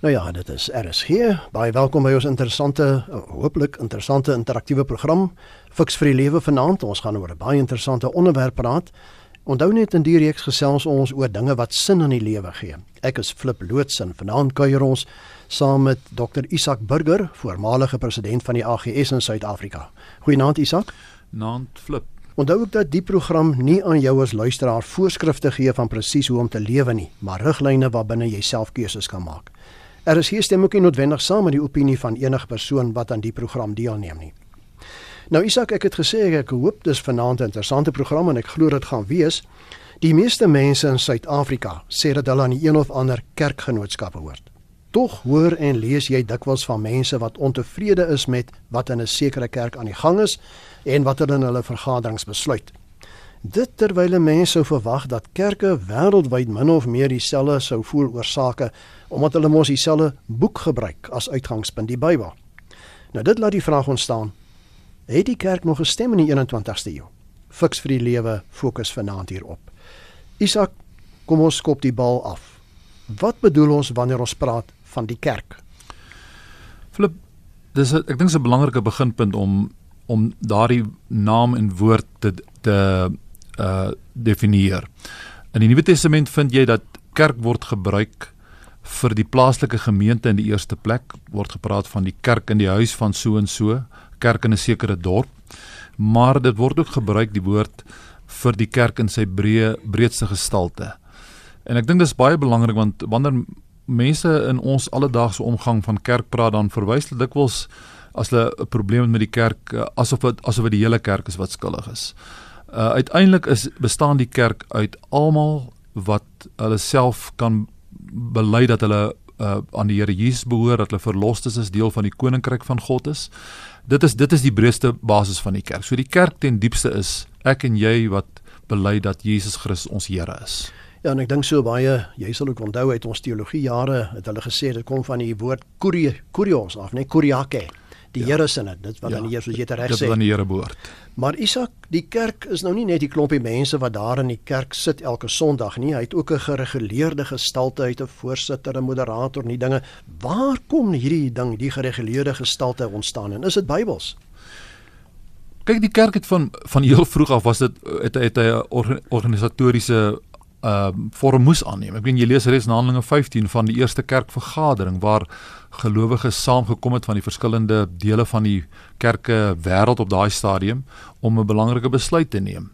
Nou ja, dit is RSG. Baie welkom by ons interessante, hooplik interessante interaktiewe program Fix vir die lewe vanaand. Ons gaan oor 'n baie interessante onderwerp praat. Onthou net in die reeks gesels ons oor dinge wat sin aan die lewe gee. Ek is Flip Loots en vanaand kuier ons saam met Dr Isak Burger, voormalige president van die AGS in Suid-Afrika. Goeienaand Isak. Naand Flip. Onthou ook dat die program nie aan jou as luisteraar voorskrifte gee van presies hoe om te lewe nie, maar riglyne waarbinne jy self keuses kan maak. Er is hier stem ook nie noodwendig saam met die opinie van enige persoon wat aan die program deelneem nie. Nou Isak, ek het gesê ek hoop dis vanaand 'n interessante program en ek glo dit gaan wees. Die meeste mense in Suid-Afrika sê dat hulle aan die een of ander kerkgenootskap behoort. Tog hoor en lees jy dikwels van mense wat ontevrede is met wat in 'n sekere kerk aan die gang is en wat hulle in hulle vergaderings besluit. Dit terwyl mense sou verwag dat kerke wêreldwyd min of meer dieselfde sou voel oor sake omdat hulle mos dieselfde boek gebruik as uitgangspunt die Bybel. Nou dit laat die vraag ontstaan: het die kerk nog 'n stem in die 21ste eeu? Fiks vir die lewe fokus vanaand hierop. Isak, kom ons skop die bal af. Wat bedoel ons wanneer ons praat van die kerk? Flip, dis a, ek dink 'n belangrike beginpunt om om daardie naam en woord te te uh definieer. In die Nuwe Testament vind jy dat kerk word gebruik vir die plaaslike gemeente in die eerste plek word gepraat van die kerk in die huis van so en so, kerk in 'n sekere dorp. Maar dit word ook gebruik die woord vir die kerk in sy breë breedste gestalte. En ek dink dis baie belangrik want wanneer mense in ons alledaagse omgang van kerk praat dan verwys hulle dikwels as hulle 'n probleem het met die kerk uh, asof dit asof dit die hele kerk is wat skuldig is. Uh uiteindelik is bestaan die kerk uit almal wat hulle self kan bely dat hulle uh, aan die Here Jesus behoort, dat hulle verlostes is, deel van die koninkryk van God is. Dit is dit is die breedste basis van die kerk. So die kerk ten diepste is ek en jy wat bely dat Jesus Christus ons Here is. Ja, en ek dink so baie, jy sal ook onthou uit ons teologie jare het hulle gesê dit kom van die woord kurios af, nee kuriake die ja. Here se dit wat ja. aan die Here soos jy dit reg sê dit aan die Here behoort maar Isak die kerk is nou nie net die klompie mense wat daar in die kerk sit elke Sondag nie. Hy het ook 'n gereguleerde gestalte uit 'n voorsitter 'n moderator en die dinge. Waar kom hierdie ding die gereguleerde gestalte ontstaan en is dit Bybels? Kyk die kerk het van van heel vroeg af was dit het het 'n organisatoriese uh vorm moes aanneem. Ek weet jy lees in Handelinge 15 van die eerste kerkvergadering waar gelowiges saamgekom het van die verskillende dele van die kerke wêreld op daai stadium om 'n belangrike besluit te neem.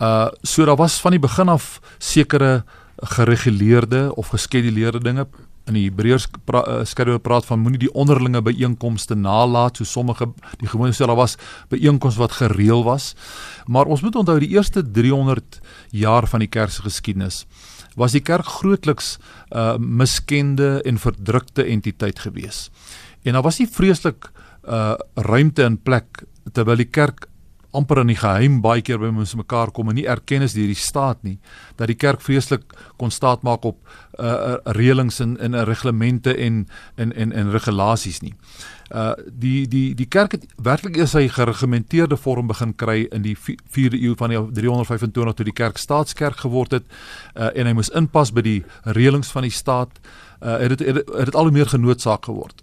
Uh so daar was van die begin af sekere gereguleerde of geskeduleerde dinge in die Hebreërs pra, uh, skrywe praat van moenie die onderlinge byeenkomste nalat so sommige die gewone sê daar was byeenkomste wat gereël was maar ons moet onthou die eerste 300 jaar van die kerk se geskiedenis was die kerk grootliks 'n uh, miskende en verdrukte entiteit gewees. En daar was nie vreeslik uh ruimte in plek terwyl die kerk amper in die geheim baie keer by ons mekaar kom en nie erken is deur die staat nie dat die kerk vreeslik kon staat maak op uh reëlings en in reglemente en en en en regulasies nie. Uh die die die kerk het werklik eers sy geregimenteerde vorm begin kry in die 4de eeu van die 325 toe die kerk staatskerk geword het uh en hy moes inpas by die reëlings van die staat. Uh het dit het, het, het al hoe meer genoodsaak geword.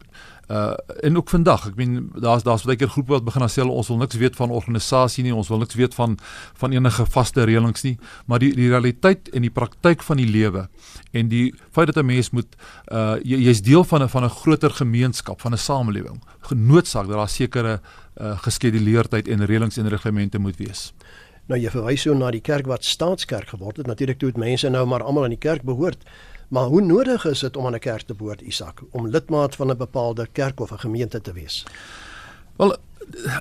Uh en ook vandag, ek meen daar's daar's baie keer groepe wat begin sê ons wil niks weet van organisasie nie, ons wil niks weet van van enige vaste reëlings nie, maar die die realiteit en die praktyk van die lewe en die feit dat 'n mens moet uh jy's deel van 'n van 'n groter gemeenskap, van 'n samelewing, genootsaak dat daar sekere uh geskeduleerdheid en reëlings en reglemente moet wees. Nou jy verwys so na die kerk wat staatskerk geword het. Natuurlik toe het mense nou maar almal aan die kerk behoort. Maar hoe nodig is dit om aan 'n kerk te behoort, Isak, om lidmaat van 'n bepaalde kerk of 'n gemeente te wees? Wel,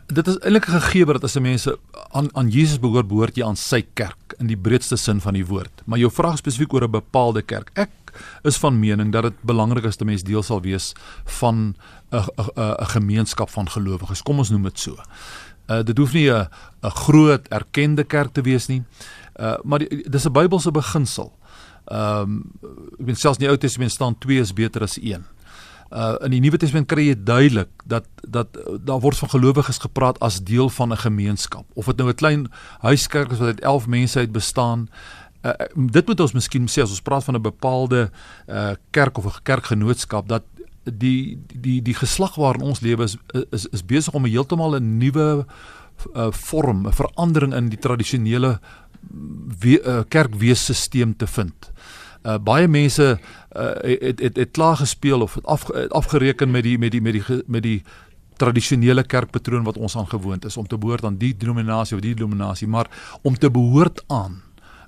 dit is eintlik 'n gegeewe dat as 'n mens aan aan Jesus behoort, behoort jy aan sy kerk in die breedste sin van die woord. Maar jou vraag spesifiek oor 'n bepaalde kerk. Ek is van mening dat dit belangrik is dat 'n mens deel sal wees van 'n 'n gemeenskap van gelowiges. Kom ons noem dit so. Uh dit hoef nie 'n 'n groot erkende kerk te wees nie. Uh maar dis 'n Bybelse beginsel Ehm um, ek weet selfs in die Ou Testament staan 2 is beter as 1. Uh in die Nuwe Testament kry jy duidelik dat dat daar word van gelowiges gepraat as deel van 'n gemeenskap. Of dit nou 'n klein huiskerk is wat uit 11 mense uit bestaan, uh, dit moet ons miskien sê as ons praat van 'n bepaalde uh, kerk of 'n kerkgenootskap dat die die die geslag waarin ons lewe is is is besig om 'n heeltemal 'n nuwe uh, vorm, 'n verandering in die tradisionele uh, kerkweesstelsel te vind. Uh, baie mense uh, het het het klaar gespeel of het, af, het afgereken met die met die met die met die tradisionele kerkpatroon wat ons aangewoond is om te behoort aan die denominasie of die denominasie, maar om te behoort aan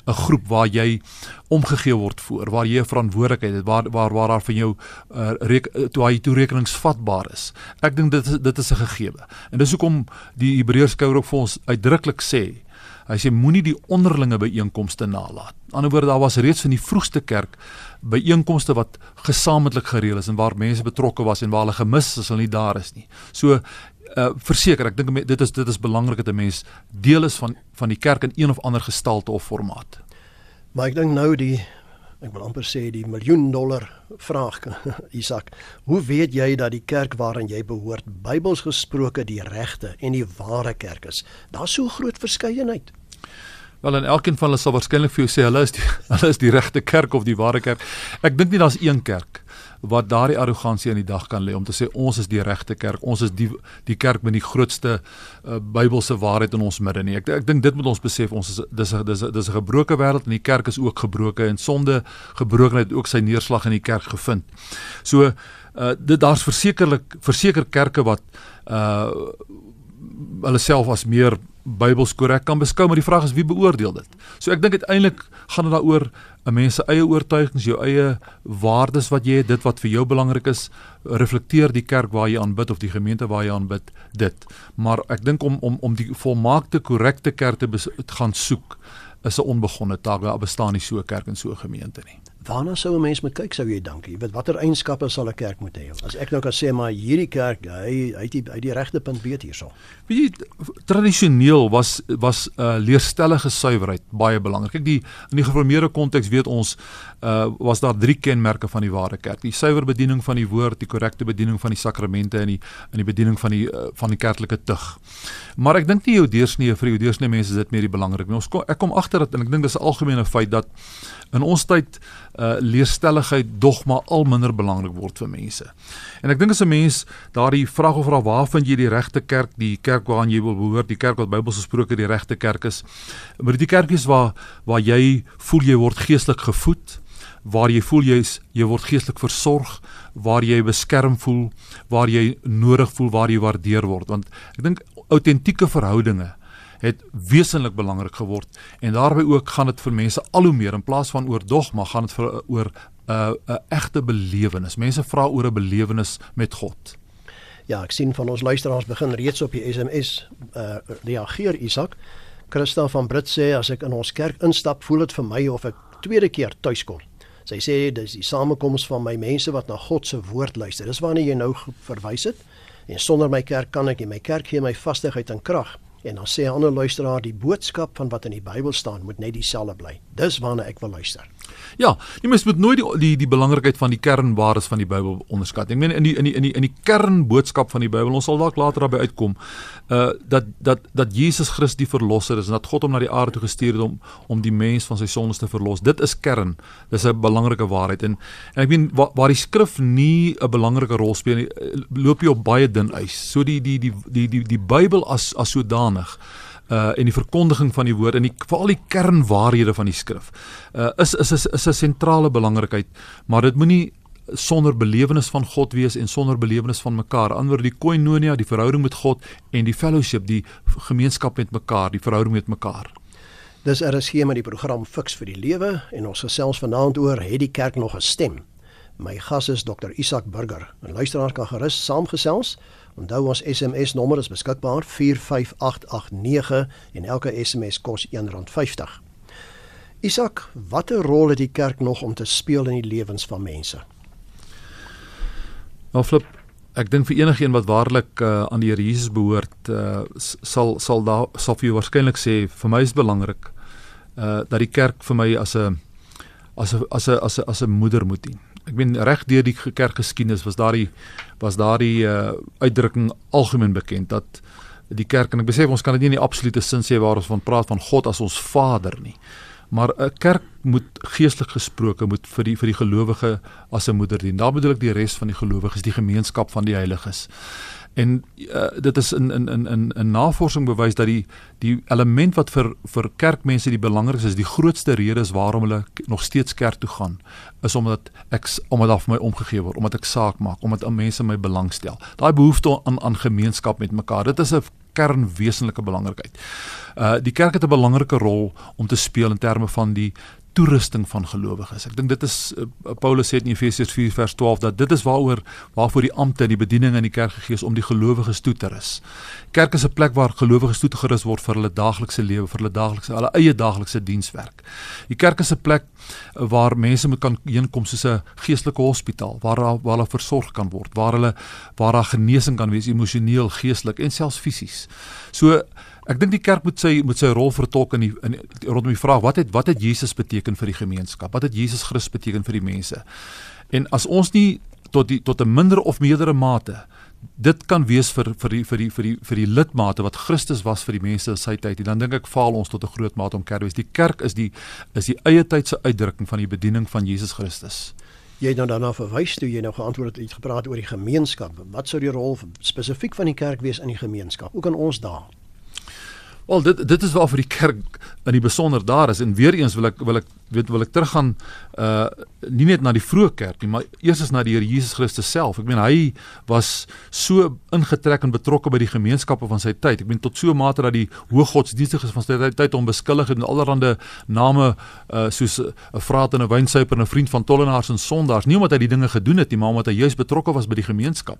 'n groep waar jy omgegee word voor, waar jy 'n verantwoordelikheid het, waar waar waar daar van jou uh, rek, toe hy toerekeningsvatbaar is. Ek dink dit dit is 'n gegewe. En dis hoekom die Hebreërs skouer ook vir ons uitdruklik sê Hy sê moenie die onderlinge byeenkomste nalat. Aan die ander woord daar was reeds van die vroegste kerk byeenkomste wat gesamentlik gereël is en waar mense betrokke was en waar hulle gemis is hulle nie daar is nie. So uh verseker ek dink dit is dit is belangrik dat 'n mens deel is van van die kerk in een of ander gestalte of formaat. Maar ek dink nou die ek wil amper sê die miljoen dollar vraag Isak, hoe weet jy dat die kerk waaraan jy behoort Bybels gesproke die regte en die ware kerk is? Daar's so groot verskeidenheid. Wel en elkeen van hulle sal waarskynlik vir jou sê hulle is die hulle is die regte kerk of die ware kerk. Ek dink nie daar's een kerk wat daardie arrogansie aan die dag kan lê om te sê ons is die regte kerk, ons is die die kerk met die grootste uh, Bybelse waarheid in ons midde nie. Ek ek dink dit moet ons besef, ons is dis 'n dis 'n dis 'n gebroke wêreld en die kerk is ook gebroke en sonde gebrokenheid ook sy neerslag in die kerk gevind. So uh dit daar's versekerlik verseker kerke wat uh hulle self as meer Bybels korrek kan beskou, maar die vraag is wie beoordeel dit? So ek dink uiteindelik gaan dit daaroor 'n mens se eie oortuigings, jou eie waardes wat jy het, dit wat vir jou belangrik is, reflekteer die kerk waar jy aanbid of die gemeente waar jy aanbid dit. Maar ek dink om om om die volmaakte korrekte kerk te gaan soek is 'n onbegonne taak. Daar bestaan nie so 'n kerk en so 'n gemeente nie. Waarna sou 'n mens moet kyk sou jy dink? Jy weet watter eienskappe sal 'n kerk moet hê? As ek nou kan sê maar hierdie kerk, hy hy het die, hy die regte punt weet hierso. Weet jy tradisioneel was was 'n uh, leerstellige suiwerheid baie belangrik. Kyk die in die geformeerde konteks weet ons uh was daar drie kenmerke van die ware kerk. Die suiwer bediening van die woord, die korrekte bediening van die sakramente en die in die bediening van die uh, van die kerklike tug. Maar ek dink nie jou deursnee vir jou deursnee mense is dit meer die belangrik nie. Ons kom ek kom agter dat en ek dink dis 'n algemene feit dat in ons tyd uh leerstelligheid dogma al minder belangrik word vir mense. En ek dink as 'n mens daardie vraag of vra waar vind jy die regte kerk, die kerk waaraan jy wil behoort, die kerk wat Bybels gesproke die regte kerk is. Maar die kerk is waar waar jy voel jy word geestelik gevoed, waar jy voel jy's jy word geestelik versorg, waar jy beskerm voel, waar jy nodig voel, waar jy waardeer word. Want ek dink autentieke verhoudinge het wesenlik belangrik geword en daarbey ook gaan dit vir mense al hoe meer in plaas van oor dogma gaan dit vir oor 'n uh, 'n egte belewenis. Mense vra oor 'n belewenis met God. Ja, ek sien van ons luisteraars begin reeds op die SMS uh reageer Isak. Christa van Brit sê as ek in ons kerk instap, voel dit vir my of ek tweede keer tuis kom. Sy sê dis die samekoms van my mense wat na God se woord luister. Dis waarna jy nou verwys het. En sonder my kerk kan ek nie. My kerk gee my vastigheid en krag. En dan sê 'n ander luisteraar die boodskap van wat in die Bybel staan moet net dieselfde bly. Dis waarna ek wil luister. Ja, jy mens moet nooit die die die belangrikheid van die kernwaardes van die Bybel onderskat. Ek meen in die in die in die in die kernboodskap van die Bybel, ons sal dalk later daarby uitkom, uh dat dat dat Jesus Christus die verlosser is en dat God hom na die aarde toe gestuur het om om die mens van sy sondes te verlos. Dit is kern. Dis 'n belangrike waarheid en en ek meen waar, waar die skrif nie 'n belangrike rol speel nie, uh, loop jy op baie dun ys. So die die die die die die Bybel as as sodanig uh en die verkondiging van die woord en die veral die kernwaarhede van die skrif uh is is is, is 'n sentrale belangrikheid maar dit moenie sonder belewenis van God wees en sonder belewenis van mekaar. Anders die koinonia die verhouding met God en die fellowship die gemeenskap met mekaar die verhouding met mekaar. Dis is hier met die program Fix vir die Lewe en ons gesels vanaand oor het die kerk nog 'n stem? My gas is Dr Isak Burger. 'n Luisteraar kan gerus saamgesels Onthou ons SMS nommer is beskikbaar 45889 en elke SMS kos R1.50. Isak, watter rol het die kerk nog om te speel in die lewens van mense? Nou flip, ek dink vir enigiemand wat waarlik uh, aan die Here Jesus behoort, uh, sal sal daar sal vir jou waarskynlik sê vir my is belangrik uh dat die kerk vir my as 'n as 'n as 'n as 'n moeder moet dien ek meen reg deur die kerkgeskiedenis was daardie was daardie uh, uitdrukking algemeen bekend dat die kerk en ek besef ons kan dit nie in die absolute sin sê waar ons van praat van God as ons Vader nie Maar 'n kerk moet geestelik gesproke moet vir die vir die gelowige as 'n moeder dien. Daar bedoel ek die res van die gelowiges, die gemeenskap van die heiliges. En uh, dit is in in in in 'n navorsing bewys dat die die element wat vir vir kerkmense die belangrikste is, die grootste rede is waarom hulle nog steeds kerk toe gaan, is omdat ek omdat daar vir my omgegee word, omdat ek saak maak, omdat mense my belangstel. Daai behoefte aan aan gemeenskap met mekaar, dit is 'n kernwesenlike belangrikheid. Uh die kerk het 'n belangrike rol om te speel in terme van die toerusting van gelowiges. Ek dink dit is uh, Paulus sê in Efesiërs 4 vers 12 dat dit is waaroor waarvoor die ampte en die bediening in die kerk gegee is om die gelowiges toe te rus. Kerk is 'n plek waar gelowiges toe gerus word vir hulle daaglikse lewe, vir hulle daaglikse hulle eie daaglikse dienswerk. Die kerk is 'n plek uh, waar mense moet kan heenkom soos 'n geestelike hospitaal waar waar hulle versorg kan word, waar hulle waar daar genesing kan wees emosioneel, geestelik en selfs fisies. So Ek dink die kerk moet sy moet sy rol vertolk in die, in die, rondom die vraag wat het wat het Jesus beteken vir die gemeenskap? Wat het Jesus Christus beteken vir die mense? En as ons nie tot die tot 'n minder of meerdere mate dit kan wees vir vir die vir die vir die vir die lidmate wat Christus was vir die mense in sy tyd, dan dink ek faal ons tot 'n groot mate om kerk wees. Die kerk is die is die eie tyd se uitdrukking van die bediening van Jesus Christus. Jy het nou daarna verwys toe jy nou geantwoord het, het gepraat oor die gemeenskap. Wat sou die rol spesifiek van die kerk wees in die gemeenskap? Hoe kan ons daar Wel dit dit is waar vir die kerk in die besonder daar is en weer eens wil ek wil ek weet wil ek teruggaan uh nie net na die vroeë kerk nie maar eers is na die Here Jesus Christus self. Ek meen hy was so ingetrek en betrokke by die gemeenskappe van sy tyd. Ek meen tot so 'n mate dat die hooggodsdienstiges van sy tyd hom beskuldig het met allerlei name uh soos 'n vraat en 'n wynsuiper en 'n vriend van tollenaars en sondaars. Nie omdat hy die dinge gedoen het nie, maar omdat hy juis betrokke was by die gemeenskap.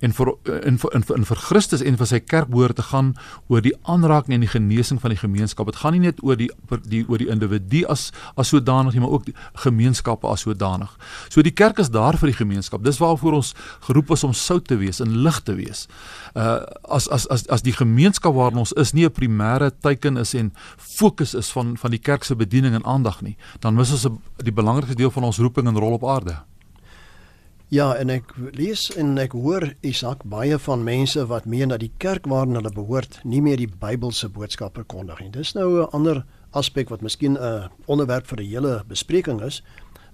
En vir in vir in vir Christus en vir sy kerk behoort te gaan oor die aanraking en die genesing van die gemeenskap. Dit gaan nie net oor die die oor die individu as as sodanig nie, maar ook gemeenskappe as sodanig. So die kerk is daar vir die gemeenskap. Dis waarvoor ons geroep is om sout te wees en lig te wees. Uh as as as as die gemeenskap waarin ons is nie 'n primêre teiken is en fokus is van van die kerk se bediening en aandag nie, dan mis ons die belangrikste deel van ons roeping en rol op aarde. Ja, en ek lees en ek hoor Isak baie van mense wat meen dat die kerk waarin hulle behoort nie meer die Bybelse boodskap verkondig nie. Dis nou 'n ander aspek wat miskien 'n onderwerp vir 'n hele bespreking is.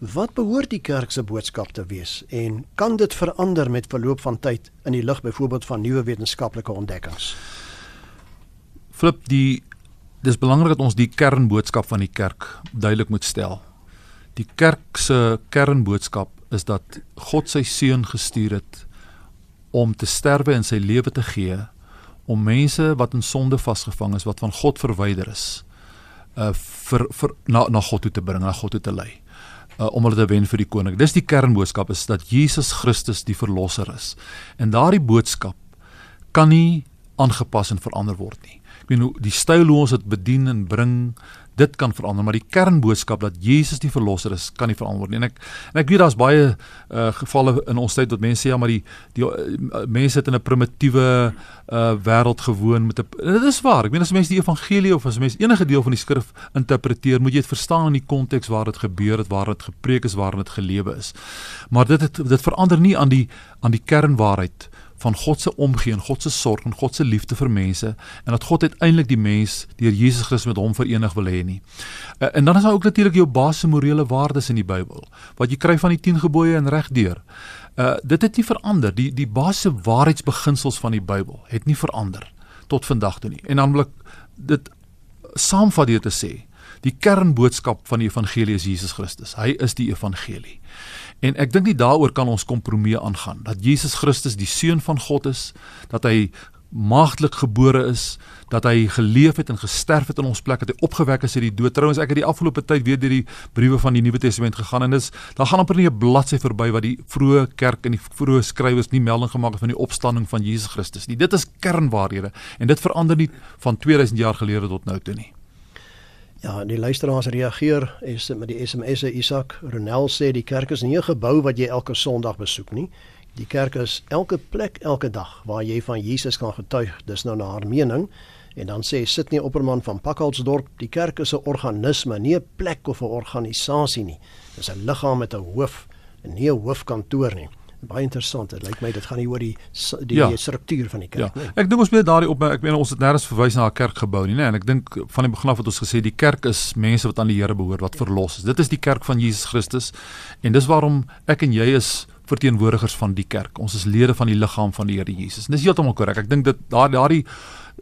Wat behoort die kerk se boodskap te wees en kan dit verander met verloop van tyd in die lig byvoorbeeld van nuwe wetenskaplike ontdekkings? Flip die dis belangrik dat ons die kernboodskap van die kerk duidelik moet stel. Die kerk se kernboodskap is dat God sy seun gestuur het om te sterwe en sy lewe te gee om mense wat in sonde vasgevang is, wat van God verwyder is, uh vir vir na na God toe te bring, na God toe te lei. Uh om hulle te wen vir die koning. Dis die kernboodskap is dat Jesus Christus die verlosser is. En daardie boodskap kan nie aangepas en verander word nie. Ek meen hoe die styl hoe ons dit bedien en bring dit kan verander, maar die kernboodskap dat Jesus die verlosser is, kan nie verander word nie. En ek en ek weet daar's baie uh, gevalle in ons tyd wat mense sê ja, maar die die uh, mense het in 'n primitiewe uh, wêreld gewoon met 'n dit is waar. Ek meen as mense die evangelie of as mense enige deel van die skrif interpreteer, moet jy dit verstaan in die konteks waar dit gebeur het, waar dit gepreek is, waar dit gelewe is. Maar dit het, dit verander nie aan die aan die kernwaarheid van God se omgee en God se sorg en God se liefde vir mense en dat God uiteindelik die mens deur Jesus Christus met hom verenig wil hê nie. Uh, en dan is daar ook natuurlik jou basiese morele waardes in die Bybel wat jy kry van die 10 gebooie en regdeur. Uh dit het nie verander die die basiese waarheidsbeginsels van die Bybel het nie verander tot vandag toe nie. En dan wil ek dit saamvat deur te sê die kernboodskap van die evangelie is Jesus Christus. Hy is die evangelie. En ek dink nie daaroor kan ons kompromie aangaan dat Jesus Christus die seun van God is, dat hy maagdelik gebore is, dat hy geleef het en gesterf het in ons plek, dat hy opgewek is uit die dood. Trouwens ek het die afgelope tyd weer deur die briewe van die Nuwe Testament gegaan en dis daar gaan amper nie 'n bladsy verby wat die vroeë kerk en die vroeë skrywers nie melding gemaak het van die opstanding van Jesus Christus nie. Dit is kernwaarhede en dit verander nie van 2000 jaar gelede tot nou toe nie. Ja, die luisteraars reageer is met die SMS'e Isak Ronel sê die kerk is nie 'n gebou wat jy elke Sondag besoek nie. Die kerk is elke plek elke dag waar jy van Jesus kan getuig. Dis nou na haar mening. En dan sê Sydney Opperman van Pakhalsdorp, die kerk is 'n organisme, nie 'n plek of 'n organisasie nie. Dis 'n liggaam met 'n hoof, nie 'n hoofkantoor nie. Baie interessant. Dit lyk my dit gaan nie oor die die, ja. die struktuur van die kerk ja. nie. Ek dink ons moet daarop ek meen ons het nêrens verwys na 'n kerkgebou nie, nee, en ek dink van die begin af het ons gesê die kerk is mense wat aan die Here behoort wat verlos is. Dit is die kerk van Jesus Christus en dis waarom ek en jy is verteenwoordigers van die kerk. Ons is lede van die liggaam van die Here Jesus. En dis heeltemal korrek. Ek dink dit daar daardie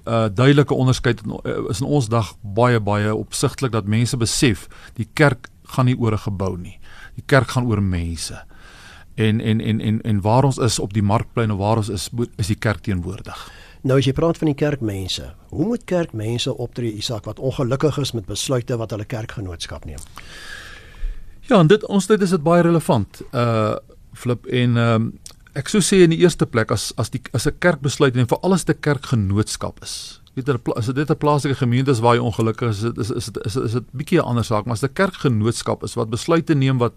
uh duidelike onderskeid uh, is in ons dag baie baie opsigtelik dat mense besef die kerk gaan nie oor 'n gebou nie. Die kerk gaan oor mense en en en en en waar ons is op die markplein of waar ons is is die kerk teenwoordig. Nou as jy praat van die kerkmense, hoe moet kerkmense optree Isak wat ongelukkig is met besluite wat hulle kerkgenootskap neem? Ja, en dit ons dit is dit baie relevant. Uh flip en ehm um, ek sou sê in die eerste plek as as die as 'n kerk besluit en vir alles 'n kerkgenootskap is. Weet jy as dit 'n plaaslike gemeente is waar jy ongelukkig is, is is is is dit 'n bietjie 'n ander saak, maar as 'n kerkgenootskap is wat besluite neem wat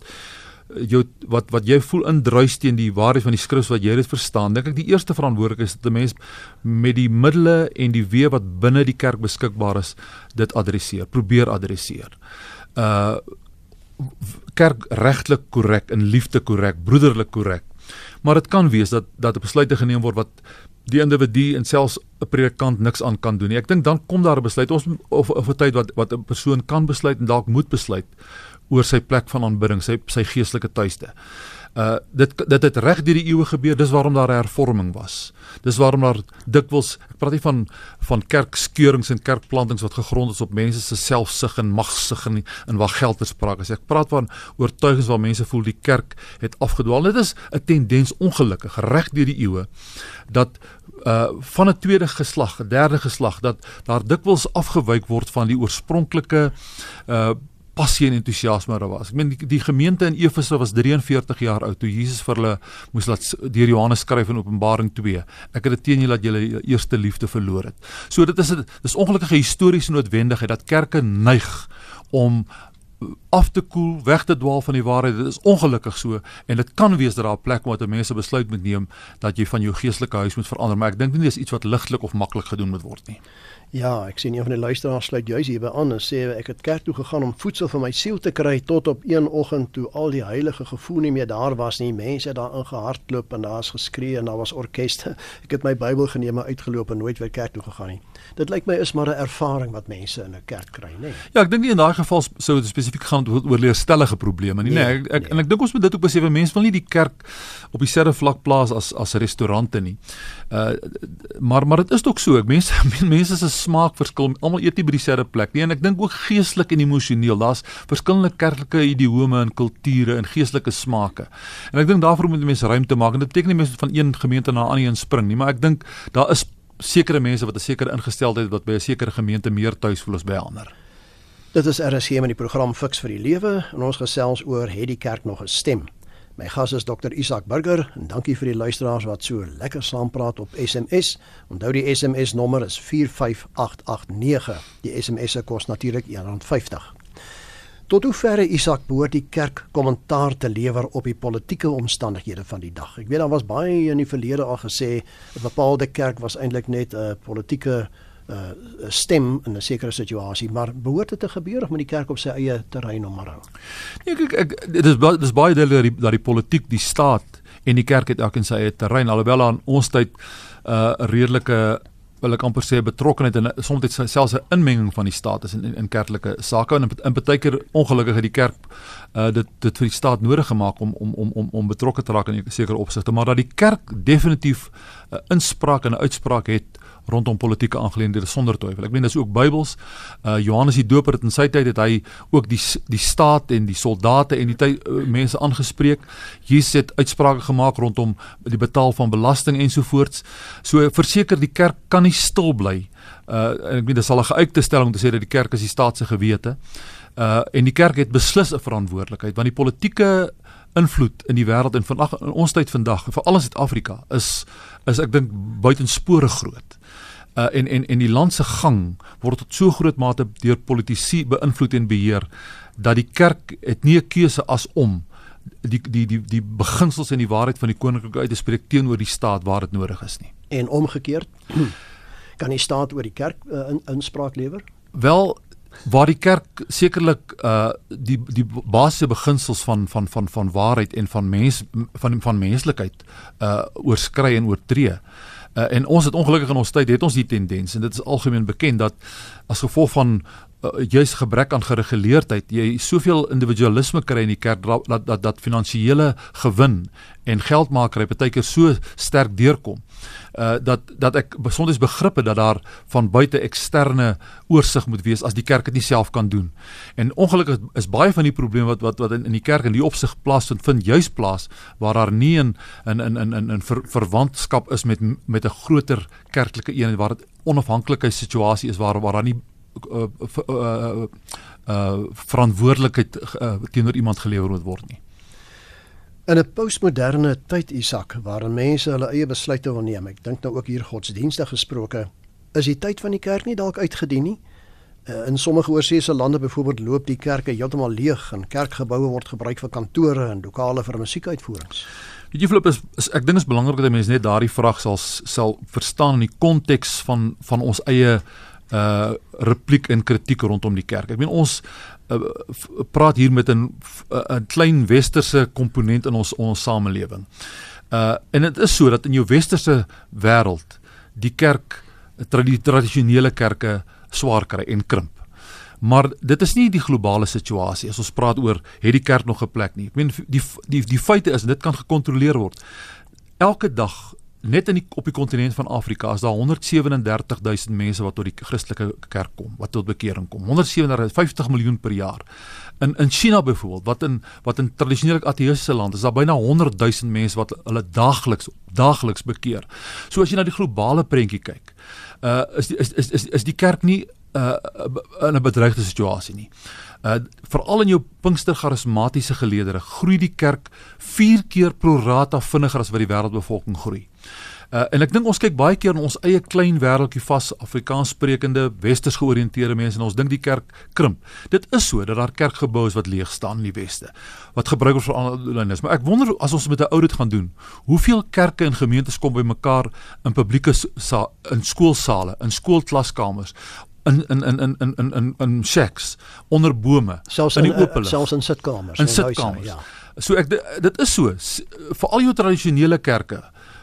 jou wat wat jy voel indruis teen die waarheid van die skrif wat jy dit verstaan dink ek die eerste verantwoordelik is dat 'n mens met die middele en die weë wat binne die kerk beskikbaar is dit adresseer probeer adresseer. Uh kerk regtelik korrek en liefde korrek broederlik korrek. Maar dit kan wees dat dat 'n besluit geneem word wat die individu en selfs 'n predikant niks aan kan doen nie. Ek dink dan kom daar 'n besluit. Ons of 'n tyd wat wat 'n persoon kan besluit en dalk moet besluit oor sy plek van aanbidding, sy sy geestelike tuiste. Uh dit dit het reg deur die eeue gebeur. Dis waarom daar hervorming was. Dis waarom daar dikwels ek praat nie van van kerkskeurings en kerkplantings wat gegrond is op mense se selfsug en magsug en in waar geld verspraak is. Ek praat van oortuigings waar mense voel die kerk het afgedwaal. Dit is 'n tendens ongelukkig reg deur die eeue dat uh van 'n tweede geslag, 'n derde geslag dat daar dikwels afgewyk word van die oorspronklike uh passie en entoesiasme daar was. Ek meen die, die gemeente in Efese was 43 jaar oud toe Jesus vir hulle moes laat deur Johannes skryf in Openbaring 2. Ek het dit teen julle dat julle eerste liefde verloor het. So dit is 'n dis ongelukkige historiese noodwendigheid dat kerke neig om af te koel, weg te dwaal van die waarheid. Dit is ongelukkig so en dit kan wees dat daar 'n plek waar mense besluit moet neem dat jy van jou geestelike huis moet verander, maar ek dink nie dis iets wat ligtelik of maklik gedoen moet word nie. Ja, ek sien een van die luisteraars sluit juis hierby aan en sê ek het kerk toe gegaan om voedsel vir my siel te kry tot op een oggend toe al die heilige gevoel nie meer daar was nie. Mense daar ingehardloop en daar's geskree en daar was orkeste. Ek het my Bybel geneem en uitgeloop en nooit weer kerk toe gegaan nie. Dit lyk my is maar 'n ervaring wat mense in 'n kerk kry, nê. Ja, ek dink nie in daai geval sou dit spesifiek gaan oor leerstellige probleme nie, nê. Nee, ek, ek nee. en ek dink ons moet dit ook besef, mense wil nie die kerk op dieselfde vlak plaas as as restaurante nie. Uh maar maar dit is ook so. Ek mense mense se smaak verskil. Almal eet nie by dieselfde plek nie en ek dink ook geestelik en emosioneel. Daar's verskillende kerklike idiome en kulture en geestelike smake. En ek dink daarvoor moet mense ruimte maak. En dit beteken nie mense van een gemeente na 'n ander een spring nie, maar ek dink daar is sekere mense wat 'n sekere ingesteldheid wat by 'n sekere gemeente meer tuis voel as by ander. Dit is RSG met die program Fix vir die Lewe en ons gesels oor het die kerk nog 'n stem. My gas is Dr Isak Burger en dankie vir die luisteraars wat so lekker saampraat op SMS. Onthou die SMS nommer is 45889. Die SMS se kos natuurlik R1.50. Tot hoe ver Isak behoort die kerk kommentaar te lewer op die politieke omstandighede van die dag. Ek weet daar was baie in die verlede al gesê 'n bepaalde kerk was eintlik net 'n politieke uh, stem in 'n sekere situasie, maar behoort dit te gebeur of moet die kerk op sy eie terrein omhou? Nee, kyk ek dit is dit is baie duidelik dat die politiek, die staat en die kerk het elk in sy eie terrein alhoewel aan ons tyd 'n uh, redelike wil ek amper sê betrokkeheid en soms selfs 'n inmenging van die staat is in in, in kerklike sake en in, in baie keer ongelukkig het die kerk uh, dit dit vir die staat nodig gemaak om om om om om betrokke te raak in sekere opsigte maar dat die kerk definitief 'n uh, inspraak en 'n uitspraak het rondom politieke aangeleenthede sonder twyfel. Ek meen dis ook Bybels. Uh Johannes die Doper het in sy tyd het hy ook die die staat en die soldate en die tyd, uh, mense aangespreek. Jesus het uitsprake gemaak rondom die betaal van belasting ensovoorts. So verseker die kerk kan nie stil bly. Uh en ek meen dit sal 'n geuite stelling om te sê dat die kerk is die staat se gewete. Uh en die kerk het beslis 'n verantwoordelikheid want die politieke invloed in die wêreld en vandag in ons tyd vandag veral in Suid-Afrika is is ek dink buitenspore groot. Uh en en en die land se gang word tot so groot mate deur politici beïnvloed en beheer dat die kerk het nie 'n keuse as om die die die die beginsels en die waarheid van die koninkryk uit te spreek teenoor die staat waar dit nodig is nie. En omgekeerd kan die staat oor die kerk uh, in, inspraak lewer? Wel waar die kerk sekerlik uh die die basiese beginsels van van van van waarheid en van mens van van menslikheid uh oorskry en oortree. Uh, en ons het ongelukkig in ons tyd het ons die tendens en dit is algemeen bekend dat as gevolg van uh, juis gebrek aan gereguleerdheid jy soveel individualisme kry in die kerk dat dat dat, dat finansiële gewin en geldmakery baie keer so sterk deurkom uh dat dat ek besonder begrip het dat daar van buite eksterne oorsig moet wees as die kerk dit nie self kan doen. En ongelukkig is baie van die probleme wat wat wat in, in die kerk in die opsig plaasvind vind juis plaas waar daar nie 'n 'n 'n 'n 'n 'n ver, verwantskap is met met 'n groter kerklike eenheid waar dit onafhanklike situasie is waar waar daar nie uh, uh, uh verantwoordelikheid uh, teenoor iemand gelewer moet word nie. In 'n postmoderne tyd Isak waarin mense hulle eie besluite wil neem, ek dink nou ook hier godsdienstig gesproke, is die tyd van die kerk nie dalk uitgedien nie. Uh, in sommige oorseese lande byvoorbeeld loop die kerke heeltemal leeg en kerkgeboue word gebruik vir kantore en lokale vir musiekuitvoerings. Weet jy Flip is, is ek dink dit is belangrik dat mense net daardie vraag sal sal verstaan in die konteks van van ons eie uh repliek en kritiek rondom die kerk. Ek meen ons uh, praat hier met 'n 'n klein westerse komponent in ons ons samelewing. Uh en dit is so dat in jou westerse wêreld die kerk die tradisionele kerke swaar kry en krimp. Maar dit is nie die globale situasie as ons praat oor het die kerk nog 'n plek nie. Ek meen die die die feite is dit kan gekontroleer word. Elke dag net in die op die kontinent van Afrika is daar 137000 mense wat tot die Christelike kerk kom, wat tot bekering kom. 150 miljoen per jaar. In in China byvoorbeeld, wat in wat in tradisionele ateïstiese land is daar byna 100 000 mense wat hulle daagliks daagliks bekeer. So as jy na die globale prentjie kyk, uh is die, is is is die kerk nie uh in 'n bedreigde situasie nie. Uh veral in jou Pinkster charismatiese geleedere groei die kerk 4 keer pro rata vinniger as wat die wêreldbevolking groei. Uh, en ek dink ons kyk baie keer in ons eie klein wêreldjie vas Afrikaans sprekende westers georiënteerde mense en ons dink die kerk krimp. Dit is so dat daar kerkgeboue is wat leeg staan in die weste wat gebruik word vir ander is. Maar ek wonder as ons met 'n audit gaan doen, hoeveel kerke en gemeentes kom bymekaar in publieke in skoolsale, in skoolklaskamers in in in in in in in, in shacks onder bome selfs in, in eh, die openlig selfs in sitkamers in sitkamers ja so ek dit is so veral jou tradisionele kerke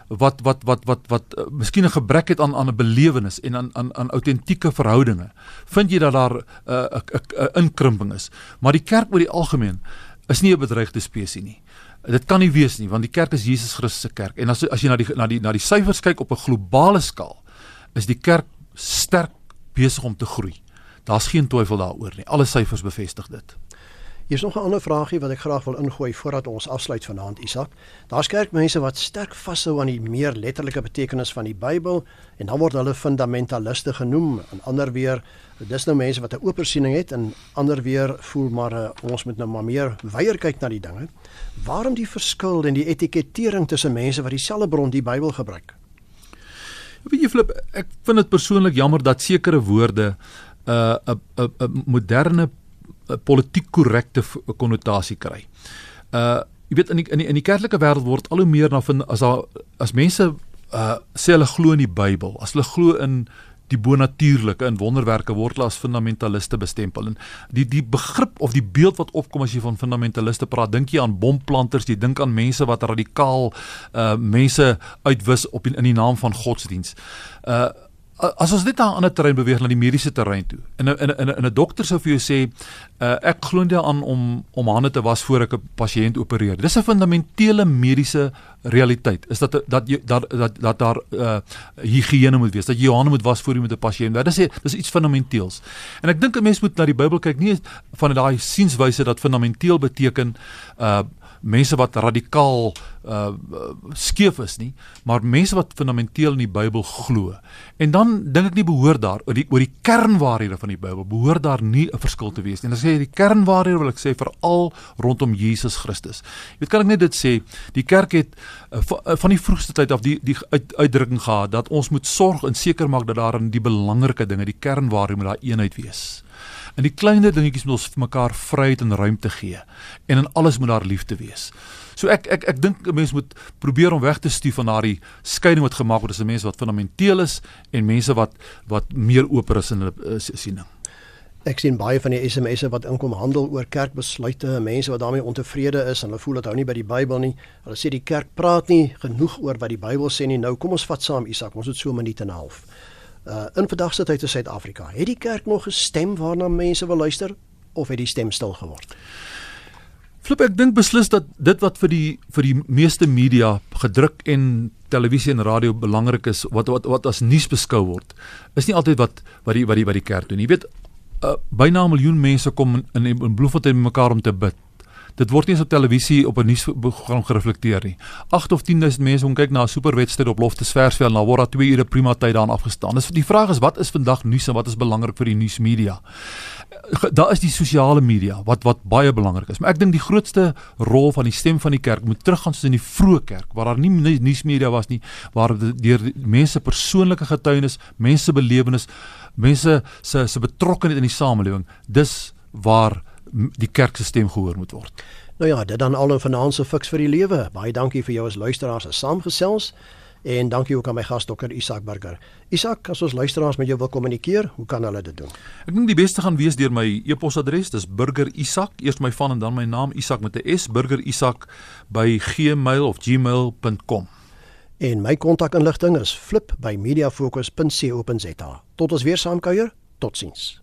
wat wat wat wat wat uh, miskien 'n gebrek het aan aan 'n belewenis en aan aan aan autentieke verhoudinge. Vind jy dat daar eh, 'n uh, 'n inkrimping is? Maar die kerk oor die algemeen is nie 'n bedreigde spesies nie. Dit kan nie wees nie want die kerk is Jesus Christus se kerk. En as as jy na die na die na die syfers kyk op 'n globale skaal, is die kerk sterk besig om te groei. Daar's geen twyfel daaroor nie. Alle syfers bevestig dit. Hier is nog 'n ander vraagie wat ek graag wil ingooi voordat ons afsluit vanaand, Isak. Daar's kerkmense wat sterk vashou aan die meer letterlike betekenis van die Bybel en dan word hulle fundamentaliste genoem en ander weer dis nou mense wat 'n oop siening het en ander weer voel maar uh, ons moet nou maar meer weier kyk na die dinge. Waarom die verskil en die etikettering tussen mense wat dieselfde bron die Bybel gebruik? Weet jy Flip, ek vind dit persoonlik jammer dat sekere woorde 'n uh, 'n 'n moderne uh, politiek korrekte konnotasie kry. Uh jy weet in die, in die, in die kerklike wêreld word al hoe meer na vind as daar as mense uh sê hulle glo in die Bybel, as hulle glo in die bonatuurlike in wonderwerke word as fundamentaliste bestempel. En die die begrip of die beeld wat opkom as jy van fundamentaliste praat, dink jy aan bomplanters, jy dink aan mense wat radikaal uh mense uitwis op in, in die naam van godsdiens. Uh as ons net na 'n ander terrein beweeg na die mediese terrein toe. In 'n in 'n in 'n dokter sou vir jou sê, uh, ek glo nie aan om om hande te was voor ek 'n pasiënt opereer. Dis 'n fundamentele mediese realiteit. Is dat dat jy dat dat dat daar uh higiëne moet wees, dat jy jou hande moet was voor jy met 'n pasiënt. Dit is dis iets fundamenteels. En ek dink 'n mens moet na die Bybel kyk nie van daai sienswyse dat fundamenteel beteken uh mense wat radikaal uh skeef is nie, maar mense wat fundamenteel in die Bybel glo. En dan dink ek nie behoort daar oor die oor die kernwaarhede van die Bybel behoort daar nie 'n verskil te wees nie. En as jy die kernwaarhede wil ek sê veral rondom Jesus Christus. Jy weet kan ek net dit sê, die kerk het uh, uh van die vroegste tyd af die die uit, uitdrukking gehad dat ons moet sorg en seker maak dat daar in die belangrike dinge, die kernwaarhede moet daar eenheid wees. In die kleiner dingetjies moet ons vir mekaar vryheid en ruimte gee en in alles moet daar liefde wees. So ek ek ek dink 'n mens moet probeer om weg te stuur van daardie skeiding wat gemaak word tussen mense wat fundamenteel is en mense wat wat meer oop is in hulle uh, siening. Ek sien baie van die SMS'e wat inkom handel oor kerkbesluite, mense wat daarmee ontevrede is en hulle voel dit hou nie by die Bybel nie. Hulle sê die kerk praat nie genoeg oor wat die Bybel sê nie. Nou kom ons vat saam Isak, ons het so 'n minuut en 'n half. Uh in vandag se tyd in Suid-Afrika, het die kerk nog 'n stem waarna mense wil luister of het die stem stil geword? Flip, ek dink beslis dat dit wat vir die vir die meeste media gedruk en televisie en radio belangrik is wat wat wat as nuus beskou word is nie altyd wat wat die wat die wat die kerk doen. Jy weet uh, byna 'n miljoen mense kom in in, in Bloemfontein mekaar om te bid. Dit word nie eens op televisie op 'n nuusprogram gereflekteer nie. 8 of 10000 mense kom kyk na 'n superwedstryd op Loftesversveld en dan word daar 2 ure prima tyd daarin afgestaan. Dis die vraag is wat is vandag nuus en wat is belangrik vir die nuusmedia? Daar is die sosiale media wat wat baie belangrik is. Maar ek dink die grootste rol van die stem van die kerk moet teruggaan soos in die vroeë kerk waar daar nie nuusmedia was nie, waar deur mense persoonlike getuienis, mense belewenis, mense se se betrokkeheid in die samelewing, dis waar die kerk se stem gehoor moet word. Nou ja, dit dan al 'n finansiële fiks vir die lewe. Baie dankie vir jou as luisteraars as saamgesels en dankie ook aan my gas dokter Isak Burger. Isak, as ons luisteraars met jou wil kommunikeer, hoe kan hulle dit doen? Ek dink die beste gaan wees deur my e-posadres, dis burgerisak, eers my van en dan my naam Isak met 'n S, burgerisak by gmail of gmail.com. En my kontakinligting is flip by mediafocus.co.za. Tot ons weer saamkuier. Totsiens.